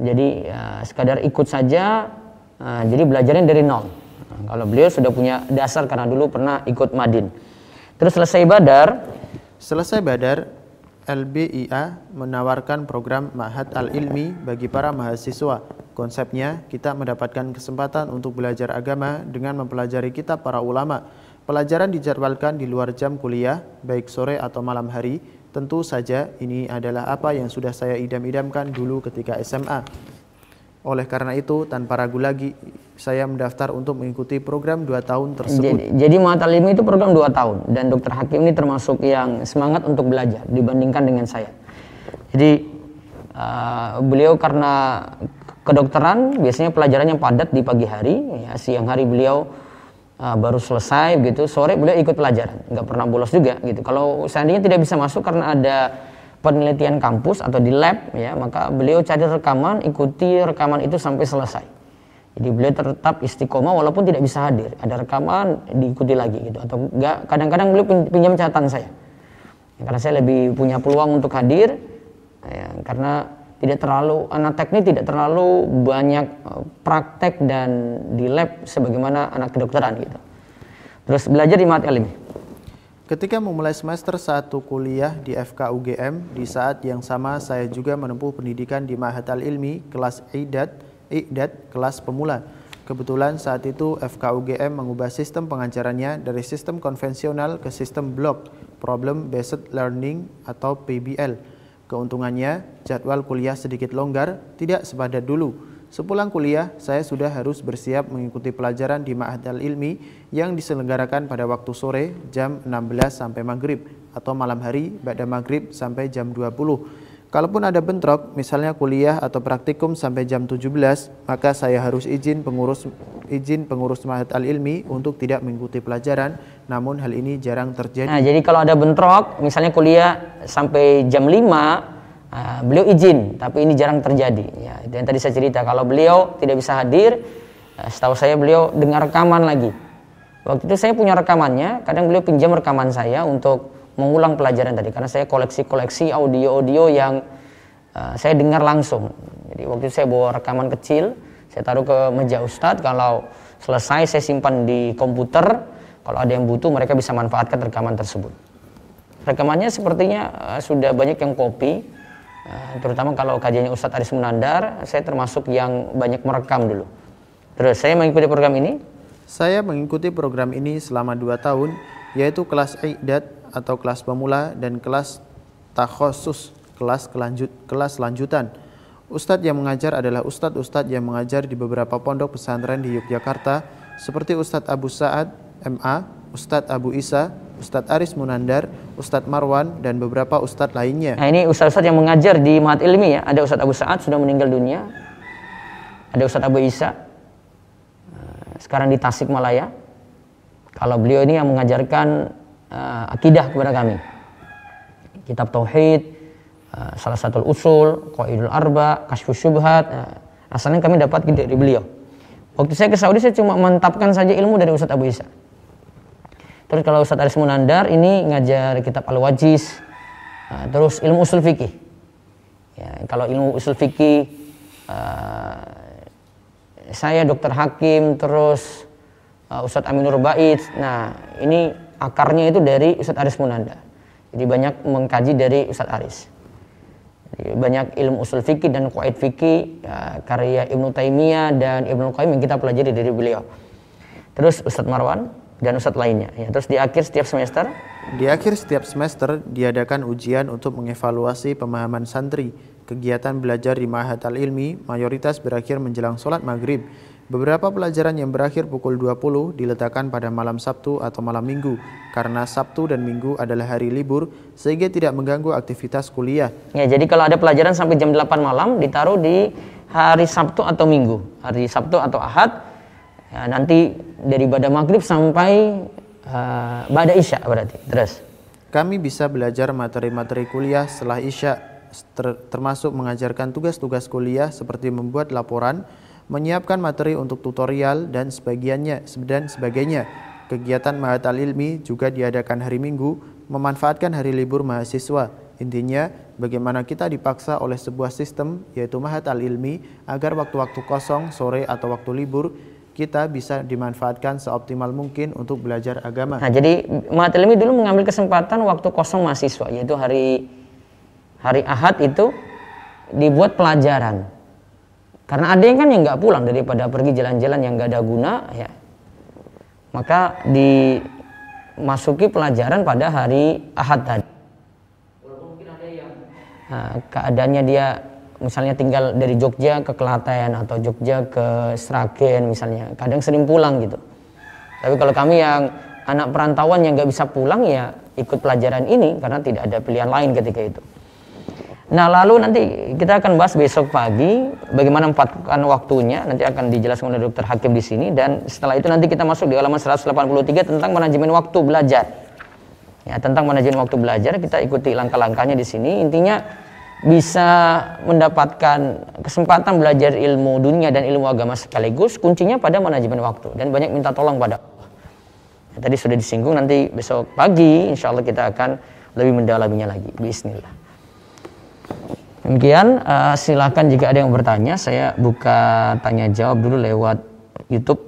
jadi ya, sekadar ikut saja, nah, jadi belajarnya dari nol. Kalau beliau sudah punya dasar karena dulu pernah ikut Madin. Terus selesai Badar, selesai Badar, LBIA menawarkan program Mahat Al-Ilmi bagi para mahasiswa. Konsepnya, kita mendapatkan kesempatan untuk belajar agama dengan mempelajari kitab para ulama. Pelajaran dijadwalkan di luar jam kuliah, baik sore atau malam hari. Tentu saja ini adalah apa yang sudah saya idam-idamkan dulu ketika SMA. Oleh karena itu, tanpa ragu lagi, saya mendaftar untuk mengikuti program 2 tahun tersebut. Jadi, jadi Mahatal Ilmi itu program 2 tahun dan Dokter Hakim ini termasuk yang semangat untuk belajar dibandingkan dengan saya. Jadi uh, beliau karena kedokteran biasanya pelajarannya padat di pagi hari, ya, siang hari beliau uh, baru selesai gitu, sore beliau ikut pelajaran, nggak pernah bolos juga gitu. Kalau seandainya tidak bisa masuk karena ada penelitian kampus atau di lab ya maka beliau cari rekaman ikuti rekaman itu sampai selesai jadi beliau tetap istiqomah walaupun tidak bisa hadir. Ada rekaman diikuti lagi gitu. Atau enggak kadang-kadang beliau pinjam catatan saya. Karena saya lebih punya peluang untuk hadir ya, karena tidak terlalu anak teknik tidak terlalu banyak eh, praktek dan di lab sebagaimana anak kedokteran gitu. Terus belajar di mat ilmi Ketika memulai semester 1 kuliah di FK UGM, di saat yang sama saya juga menempuh pendidikan di Mahat Al-Ilmi kelas IDAT, IDAT kelas pemula. Kebetulan saat itu FK UGM mengubah sistem pengajarannya dari sistem konvensional ke sistem blok, Problem Based Learning atau PBL. Keuntungannya, jadwal kuliah sedikit longgar, tidak sepadat dulu Sepulang kuliah, saya sudah harus bersiap mengikuti pelajaran di Ma'had Al-Ilmi yang diselenggarakan pada waktu sore jam 16 sampai maghrib atau malam hari pada maghrib sampai jam 20. Kalaupun ada bentrok, misalnya kuliah atau praktikum sampai jam 17, maka saya harus izin pengurus izin pengurus Ma'had Al-Ilmi untuk tidak mengikuti pelajaran, namun hal ini jarang terjadi. Nah, jadi kalau ada bentrok, misalnya kuliah sampai jam 5, Uh, beliau izin, tapi ini jarang terjadi. Ya, yang tadi saya cerita. Kalau beliau tidak bisa hadir, uh, setahu saya beliau dengar rekaman lagi. Waktu itu saya punya rekamannya, kadang beliau pinjam rekaman saya untuk mengulang pelajaran tadi, karena saya koleksi-koleksi audio-audio yang uh, saya dengar langsung. Jadi waktu itu saya bawa rekaman kecil, saya taruh ke meja ustadz. Kalau selesai saya simpan di komputer. Kalau ada yang butuh, mereka bisa manfaatkan rekaman tersebut. Rekamannya sepertinya uh, sudah banyak yang copy Eh, terutama kalau kajiannya Ustadz Aris Munandar, saya termasuk yang banyak merekam dulu. Terus saya mengikuti program ini? Saya mengikuti program ini selama 2 tahun, yaitu kelas Iqdat atau kelas pemula dan kelas takhosus, kelas kelanjut, kelas lanjutan. Ustadz yang mengajar adalah ustadz-ustadz yang mengajar di beberapa pondok pesantren di Yogyakarta, seperti Ustadz Abu Sa'ad, MA, Ustadz Abu Isa, Ustadz Aris Munandar, Ustadz Marwan, dan beberapa Ustadz lainnya. Nah ini Ustadz-Ustadz yang mengajar di Mahat Ilmi ya. Ada Ustadz Abu Sa'ad sudah meninggal dunia. Ada Ustadz Abu Isa. Eh, sekarang di Tasikmalaya. Kalau beliau ini yang mengajarkan uh, akidah kepada kami. Kitab Tauhid, uh, salah satu usul, Qaidul Arba, Kashfus Syubhat. Uh, asalnya kami dapat dari beliau. Waktu saya ke Saudi saya cuma mantapkan saja ilmu dari Ustadz Abu Isa. Terus kalau Ustadz Aris Munandar ini ngajar kitab Al-Wajiz. Nah, terus ilmu usul fikih. Ya, kalau ilmu usul fikih uh, saya dokter hakim terus uh, Ustadz Aminur Bait. Nah, ini akarnya itu dari Ustadz Aris Munandar. Jadi banyak mengkaji dari Ustadz Aris. Jadi, banyak ilmu usul fikih dan kuait fikih ya, karya Ibnu Taimiyah dan Ibnu Qayyim yang kita pelajari dari beliau. Terus Ustadz Marwan, dan ustadz lainnya. Ya, terus di akhir setiap semester? Di akhir setiap semester diadakan ujian untuk mengevaluasi pemahaman santri. Kegiatan belajar di Mahat Al-Ilmi mayoritas berakhir menjelang sholat maghrib. Beberapa pelajaran yang berakhir pukul 20 diletakkan pada malam Sabtu atau malam Minggu karena Sabtu dan Minggu adalah hari libur sehingga tidak mengganggu aktivitas kuliah. Ya, jadi kalau ada pelajaran sampai jam 8 malam ditaruh di hari Sabtu atau Minggu. Hari Sabtu atau Ahad ya, nanti dari pada maghrib sampai uh, pada isya berarti terus kami bisa belajar materi-materi kuliah setelah isya ter termasuk mengajarkan tugas-tugas kuliah seperti membuat laporan menyiapkan materi untuk tutorial dan sebagiannya dan sebagainya kegiatan Mahat Al-Ilmi juga diadakan hari Minggu memanfaatkan hari libur mahasiswa Intinya, bagaimana kita dipaksa oleh sebuah sistem, yaitu Mahat Al-Ilmi, agar waktu-waktu kosong, sore, atau waktu libur, kita bisa dimanfaatkan seoptimal mungkin untuk belajar agama. Nah, jadi Mahat Ilmi dulu mengambil kesempatan waktu kosong mahasiswa, yaitu hari hari Ahad itu dibuat pelajaran. Karena ada yang kan yang nggak pulang daripada pergi jalan-jalan yang nggak ada guna, ya. Maka di masuki pelajaran pada hari Ahad tadi. Nah, keadaannya dia misalnya tinggal dari Jogja ke Klaten atau Jogja ke Sragen misalnya, kadang sering pulang gitu. Tapi kalau kami yang anak perantauan yang nggak bisa pulang ya ikut pelajaran ini karena tidak ada pilihan lain ketika itu. Nah lalu nanti kita akan bahas besok pagi bagaimana empatkan waktunya nanti akan dijelaskan oleh dokter Hakim di sini dan setelah itu nanti kita masuk di halaman 183 tentang manajemen waktu belajar. Ya tentang manajemen waktu belajar kita ikuti langkah-langkahnya di sini intinya bisa mendapatkan kesempatan belajar ilmu dunia dan ilmu agama sekaligus kuncinya pada manajemen waktu dan banyak minta tolong pada. Ya, tadi sudah disinggung nanti besok pagi insya Allah kita akan lebih mendalaminya lagi. Bismillah. Demikian, uh, silakan jika ada yang bertanya, saya buka tanya jawab dulu lewat YouTube.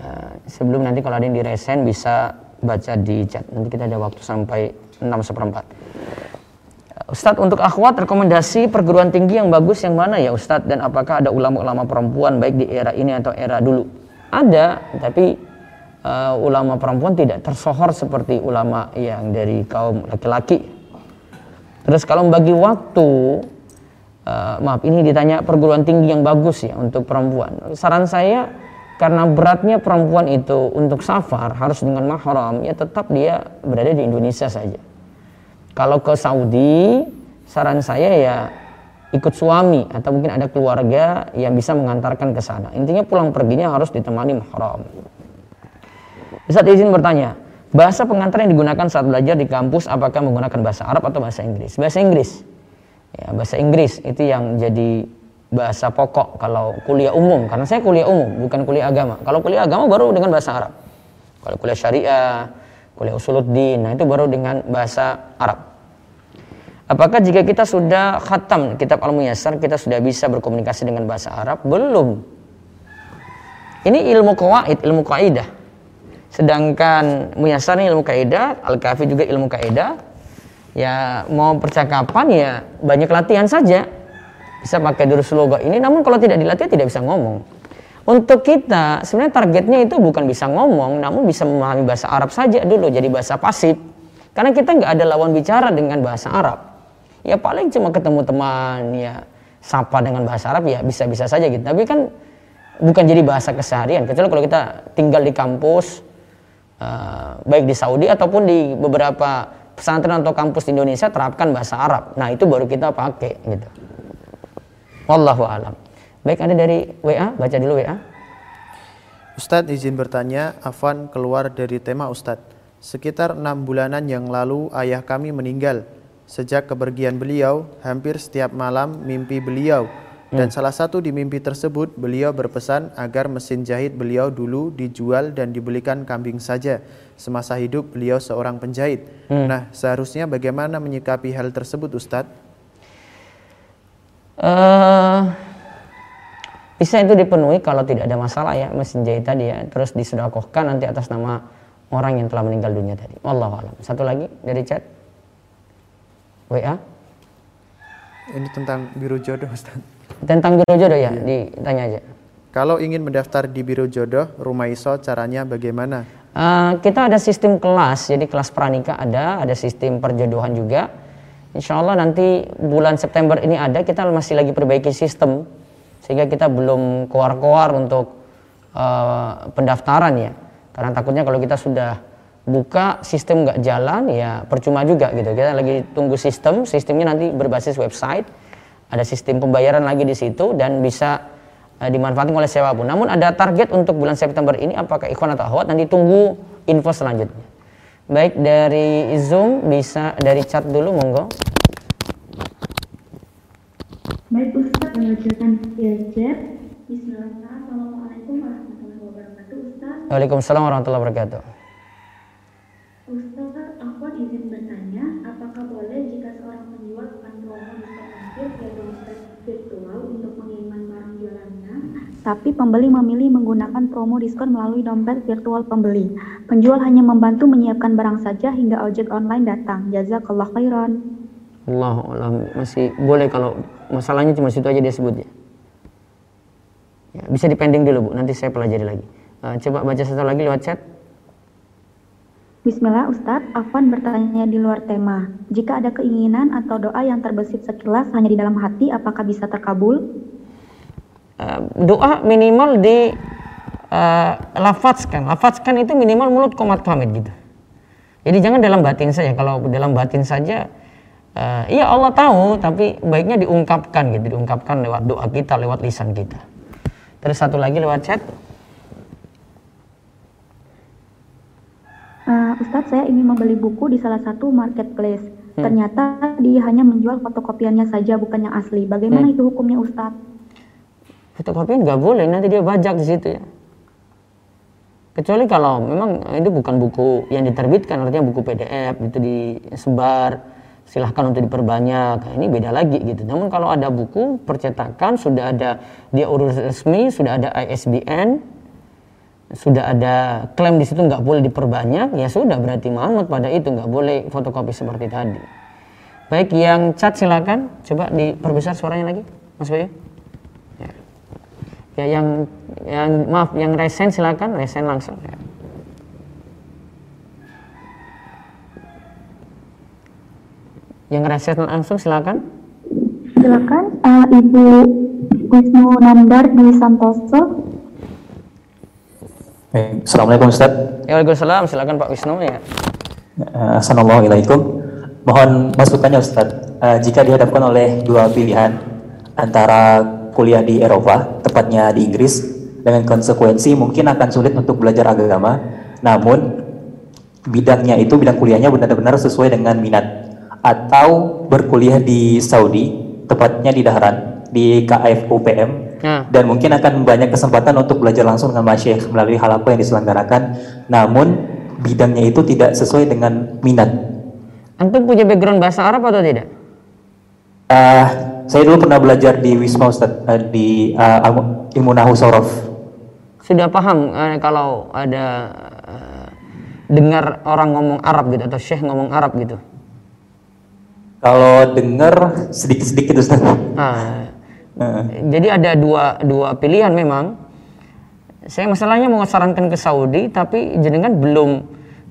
Uh, sebelum nanti kalau ada yang diresen bisa baca di chat. Nanti kita ada waktu sampai 6 seperempat. Ustadz untuk akhwat rekomendasi perguruan tinggi yang bagus yang mana ya Ustadz dan apakah ada ulama-ulama perempuan baik di era ini atau era dulu? Ada, tapi uh, ulama perempuan tidak tersohor seperti ulama yang dari kaum laki-laki. Terus kalau membagi waktu uh, maaf ini ditanya perguruan tinggi yang bagus ya untuk perempuan. Saran saya karena beratnya perempuan itu untuk safar harus dengan mahram ya tetap dia berada di Indonesia saja. Kalau ke Saudi saran saya ya ikut suami atau mungkin ada keluarga yang bisa mengantarkan ke sana. Intinya pulang perginya harus ditemani mahram. Ustaz izin bertanya, bahasa pengantar yang digunakan saat belajar di kampus apakah menggunakan bahasa Arab atau bahasa Inggris? Bahasa Inggris. Ya, bahasa Inggris itu yang jadi bahasa pokok kalau kuliah umum. Karena saya kuliah umum bukan kuliah agama. Kalau kuliah agama baru dengan bahasa Arab. Kalau kuliah syariah kuliah usuluddin nah itu baru dengan bahasa Arab. Apakah jika kita sudah khatam kitab al-muyassar kita sudah bisa berkomunikasi dengan bahasa Arab? Belum. Ini ilmu kawaid ilmu kaidah sedangkan muyassar ini ilmu kaidah al-kafi juga ilmu kaidah. Ya mau percakapan ya banyak latihan saja. Bisa pakai durus logo ini namun kalau tidak dilatih tidak bisa ngomong. Untuk kita sebenarnya targetnya itu bukan bisa ngomong namun bisa memahami bahasa Arab saja dulu jadi bahasa pasif. Karena kita nggak ada lawan bicara dengan bahasa Arab. Ya paling cuma ketemu teman ya sapa dengan bahasa Arab ya bisa-bisa saja gitu. Tapi kan bukan jadi bahasa keseharian. Kecuali kalau kita tinggal di kampus uh, baik di Saudi ataupun di beberapa pesantren atau kampus di Indonesia terapkan bahasa Arab. Nah, itu baru kita pakai gitu. Wallahu alam. Baik, ada dari WA, baca dulu WA. Ustadz izin bertanya, Afan keluar dari tema Ustadz. Sekitar enam bulanan yang lalu ayah kami meninggal. Sejak kepergian beliau, hampir setiap malam mimpi beliau. Dan hmm. salah satu di mimpi tersebut, beliau berpesan agar mesin jahit beliau dulu dijual dan dibelikan kambing saja semasa hidup beliau seorang penjahit. Hmm. Nah, seharusnya bagaimana menyikapi hal tersebut, Ustadz? Uh, bisa itu dipenuhi kalau tidak ada masalah ya mesin jahit tadi ya. Terus disedakohkan nanti atas nama orang yang telah meninggal dunia tadi. Wallahu alam. Satu lagi dari chat. WA. Ini tentang biru jodoh, Ustaz. Tentang biru jodoh ya, iya. ditanya aja. Kalau ingin mendaftar di biru jodoh, rumah iso caranya bagaimana? Uh, kita ada sistem kelas, jadi kelas pranikah ada, ada sistem perjodohan juga. Insya Allah nanti bulan September ini ada, kita masih lagi perbaiki sistem sehingga kita belum keluar-keluar untuk uh, pendaftaran ya. Karena takutnya kalau kita sudah buka sistem nggak jalan ya percuma juga gitu. Kita lagi tunggu sistem, sistemnya nanti berbasis website, ada sistem pembayaran lagi di situ dan bisa uh, dimanfaatkan oleh siapa pun. Namun ada target untuk bulan September ini apakah ikhwan atau akhwat nanti tunggu info selanjutnya. Baik dari Zoom bisa dari chat dulu monggo. Baik Ustaz mengajarkan via chat. Assalamualaikum warahmatullahi wabarakatuh Ustaz. Waalaikumsalam warahmatullahi wabarakatuh. Ustaz, aku izin bertanya, apakah boleh jika seorang penjual akan promo diskon via dompet virtual untuk mengirimkan barang jualannya, tapi pembeli memilih menggunakan promo diskon melalui dompet virtual pembeli. Penjual hanya membantu menyiapkan barang saja hingga ojek online datang. Jazakallah khairan. Allah Allah masih boleh kalau masalahnya cuma situ aja dia sebut ya. ya bisa dipending dulu bu, nanti saya pelajari lagi. Uh, coba baca satu lagi lewat chat. Bismillah Ustadz, Afwan bertanya di luar tema. Jika ada keinginan atau doa yang terbesit sekilas hanya di dalam hati, apakah bisa terkabul? Uh, doa minimal di uh, lafazkan. Lafazkan itu minimal mulut komat pamit gitu. Jadi jangan dalam batin saja. Kalau dalam batin saja, uh, iya Allah tahu, tapi baiknya diungkapkan gitu, diungkapkan lewat doa kita, lewat lisan kita. Terus satu lagi lewat chat. Uh, Ustadz, saya ingin membeli buku di salah satu marketplace. Hmm. Ternyata dia hanya menjual fotokopiannya saja, bukan yang asli. Bagaimana hmm. itu hukumnya Ustadz? Fotokopian nggak boleh, nanti dia bajak di situ ya. Kecuali kalau memang itu bukan buku yang diterbitkan, artinya buku PDF itu disebar, silahkan untuk diperbanyak. Nah, ini beda lagi gitu. Namun kalau ada buku percetakan sudah ada dia urus resmi, sudah ada ISBN, sudah ada klaim di situ nggak boleh diperbanyak, ya sudah berarti manut pada itu nggak boleh fotokopi seperti tadi. Baik, yang chat silakan, coba diperbesar suaranya lagi, Mas Bayu. Ya. ya, yang yang maaf, yang resen silakan, resen langsung. Ya. Yang resen langsung silakan. Silakan, uh, Ibu Wisnu Nandar di Santoso Assalamualaikum Ustaz. Ya, Waalaikumsalam. Silakan Pak Wisnu ya. Uh, Assalamualaikum. Mohon masukannya Ustaz. Uh, jika dihadapkan oleh dua pilihan antara kuliah di Eropa, tepatnya di Inggris, dengan konsekuensi mungkin akan sulit untuk belajar agama, namun bidangnya itu bidang kuliahnya benar-benar sesuai dengan minat. Atau berkuliah di Saudi, tepatnya di Dahran, di KFUPM Hmm. dan mungkin akan banyak kesempatan untuk belajar langsung dengan Syekh melalui hal apa yang diselenggarakan. Namun bidangnya itu tidak sesuai dengan minat. Antum punya background bahasa Arab atau tidak? Uh, saya dulu pernah belajar di Wisma Ustaz uh, di uh, ilmu Nahu Sorof sudah paham uh, kalau ada uh, dengar orang ngomong Arab gitu atau Syekh ngomong Arab gitu kalau dengar sedikit-sedikit Ustaz. Ah, jadi ada dua dua pilihan memang. Saya masalahnya mau sarankan ke Saudi, tapi jenengan belum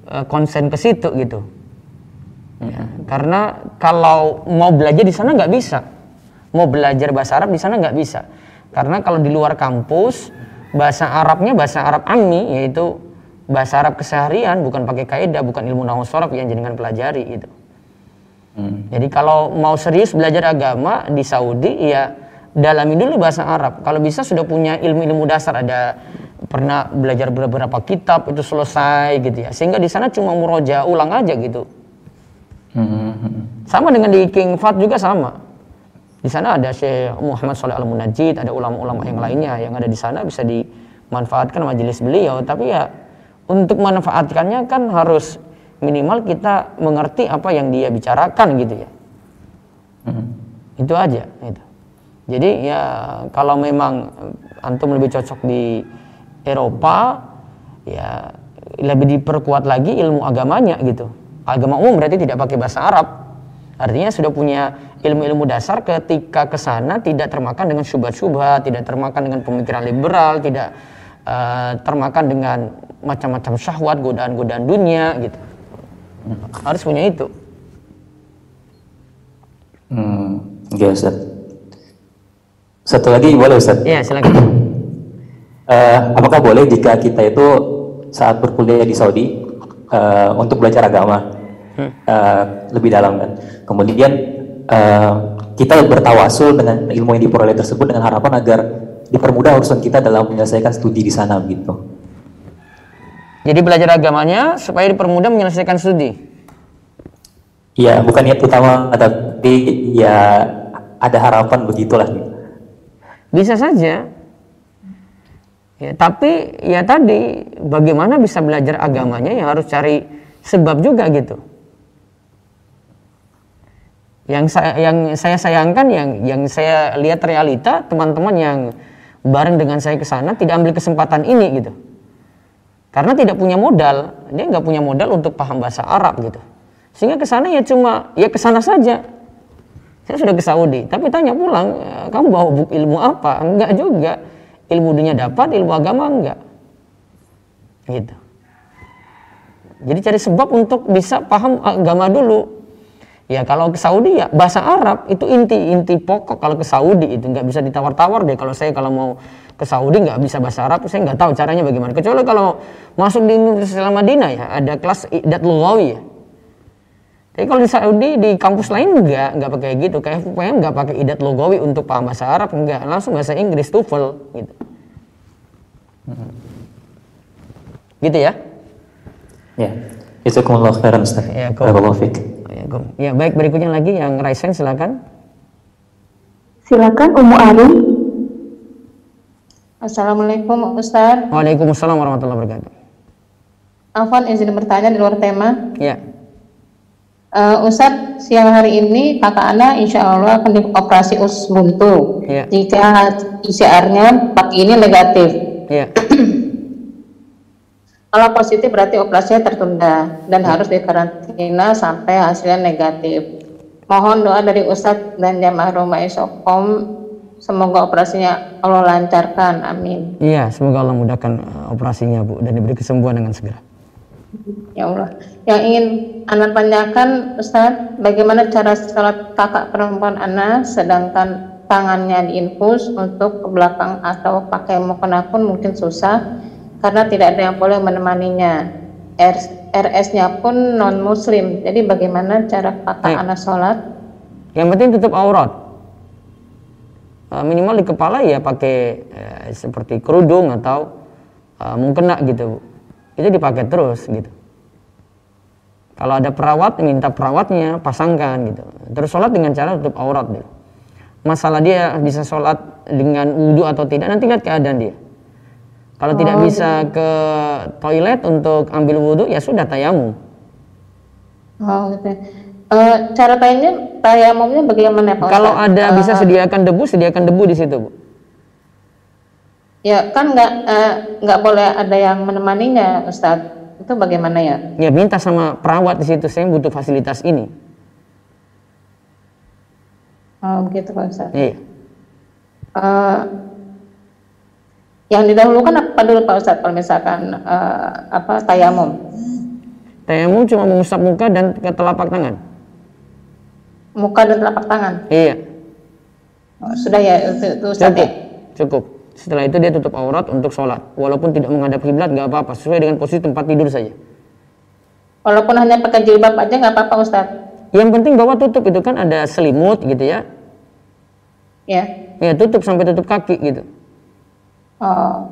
uh, konsen ke situ gitu. Ya, karena kalau mau belajar di sana nggak bisa, mau belajar bahasa Arab di sana nggak bisa. Karena kalau di luar kampus bahasa Arabnya bahasa Arab ammi yaitu bahasa Arab keseharian bukan pakai kaidah bukan ilmu nahwu yang jenengan pelajari gitu. Hmm. Jadi kalau mau serius belajar agama di Saudi ya dalami dulu bahasa Arab. Kalau bisa sudah punya ilmu-ilmu dasar ada pernah belajar beberapa kitab itu selesai gitu ya. Sehingga di sana cuma muroja ulang aja gitu. Sama dengan di King Fat juga sama. Di sana ada Syekh Muhammad Saleh Al Munajjid, ada ulama-ulama yang lainnya yang ada di sana bisa dimanfaatkan majelis beliau. Tapi ya untuk manfaatkannya kan harus minimal kita mengerti apa yang dia bicarakan gitu ya. Hmm. Itu aja. Itu. Jadi ya kalau memang antum lebih cocok di Eropa ya lebih diperkuat lagi ilmu agamanya gitu. Agama umum berarti tidak pakai bahasa Arab. Artinya sudah punya ilmu-ilmu dasar ketika ke sana tidak termakan dengan syubhat-syubhat, tidak termakan dengan pemikiran liberal, tidak uh, termakan dengan macam-macam syahwat, godaan-godaan dunia gitu. Harus punya itu. Hmm, ya satu lagi boleh Ustaz? Iya, silakan. Uh, apakah boleh jika kita itu saat berkuliah di Saudi uh, untuk belajar agama uh, lebih dalam kan? Kemudian uh, kita bertawasul dengan ilmu yang diperoleh tersebut dengan harapan agar dipermudah urusan kita dalam menyelesaikan studi di sana gitu. Jadi belajar agamanya supaya dipermudah menyelesaikan studi. Iya, bukan niat utama, tapi ya ada harapan begitulah. Gitu. Bisa saja. Ya, tapi ya tadi bagaimana bisa belajar agamanya ya harus cari sebab juga gitu. Yang saya yang saya sayangkan yang yang saya lihat realita teman-teman yang bareng dengan saya ke sana tidak ambil kesempatan ini gitu. Karena tidak punya modal, dia nggak punya modal untuk paham bahasa Arab gitu. Sehingga ke sana ya cuma ya ke sana saja saya sudah ke Saudi, tapi tanya pulang, eh, kamu bawa buku ilmu apa? Enggak juga. Ilmu dunia dapat, ilmu agama enggak. Gitu. Jadi cari sebab untuk bisa paham agama dulu. Ya kalau ke Saudi ya bahasa Arab itu inti inti pokok. Kalau ke Saudi itu nggak bisa ditawar-tawar deh. Kalau saya kalau mau ke Saudi nggak bisa bahasa Arab saya nggak tahu caranya bagaimana. Kecuali kalau masuk di Universitas Madinah ya ada kelas idat lugawi ya. Tapi kalau di Saudi di kampus lain nggak nggak pakai gitu. Kayak FUPM nggak pakai idat lugawi untuk paham bahasa Arab nggak. Langsung bahasa Inggris TOEFL gitu. Gitu ya? Ya. Jazakumullah khairan Ustaz. Ya, kau- Fiik. ya, ya baik berikutnya lagi yang Raisen silakan Silakan Umu Ari. Assalamualaikum Ustaz. Waalaikumsalam warahmatullahi wabarakatuh Afwan izin bertanya di luar tema. ya Uh, Ustadz, siang hari ini kakak Ana insya Allah akan dioperasi usus buntu. Iya. Jika PCR-nya pagi ini negatif. ya Kalau positif berarti operasinya tertunda dan harus dikarantina sampai hasilnya negatif. Mohon doa dari Ustadz dan jamaah rumah Isokom. Semoga operasinya Allah lancarkan. Amin. Iya, semoga Allah mudahkan uh, operasinya Bu dan diberi kesembuhan dengan segera. Ya Allah. Yang ingin Ana tanyakan, Ustaz, bagaimana cara sholat kakak perempuan Ana sedangkan tangannya diinfus untuk ke belakang atau pakai mukena pun mungkin susah karena tidak ada yang boleh menemaninya. RS-nya pun non muslim. Jadi bagaimana cara kakak Baik. Ana sholat? Yang penting tutup aurat. Uh, minimal di kepala ya pakai uh, seperti kerudung atau uh, mukena gitu. Itu dipakai terus gitu. Kalau ada perawat minta perawatnya pasangkan gitu. Terus sholat dengan cara tutup aurat gitu. Masalah dia bisa sholat dengan wudhu atau tidak nanti lihat keadaan dia. Kalau tidak bisa ke toilet untuk ambil wudhu ya sudah tayamum. Oh, gitu. Eh, cara tayamumnya, tayamumnya bagaimana Pak Kalau ada Eh, bisa sediakan debu, sediakan debu di situ, Bu. Ya kan nggak eh, nggak boleh ada yang menemaninya, Ustadz. Itu bagaimana ya? Ya minta sama perawat di situ, saya butuh fasilitas ini. Oh begitu Pak Ustadz. Iya. Eh, yang didahulukan apa dulu Pak Ustadz kalau misalkan eh, apa tayamum? Tayamum cuma mengusap muka dan ke telapak tangan. Muka dan telapak tangan. Iya. Oh, sudah ya itu, itu Ustadz Cukup. ya? Cukup. Setelah itu dia tutup aurat untuk sholat. Walaupun tidak menghadap kiblat nggak apa-apa, sesuai dengan posisi tempat tidur saja. Walaupun hanya pakai jilbab aja nggak apa-apa Ustadz. Yang penting bawa tutup itu kan ada selimut gitu ya. Ya. Ya tutup sampai tutup kaki gitu. Oh.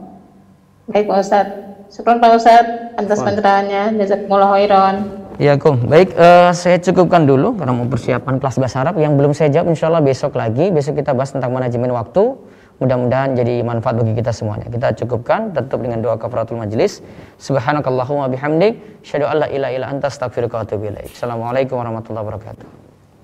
Baik Pak Ustadz. Syukur Pak Ustadz atas pencerahannya. Jazakumullah khairan. Ya, Kum. Baik, eh, saya cukupkan dulu karena mau persiapan kelas bahasa Arab yang belum saya jawab. Insya Allah besok lagi. Besok kita bahas tentang manajemen waktu. Mudah-mudahan jadi manfaat bagi kita semuanya. Kita cukupkan, tutup dengan doa kafaratul majlis. Subhanakallahumma bihamdik. Syadu alla ilaha illa anta astaghfiruka wa atubu ilaik. Assalamualaikum warahmatullahi wabarakatuh.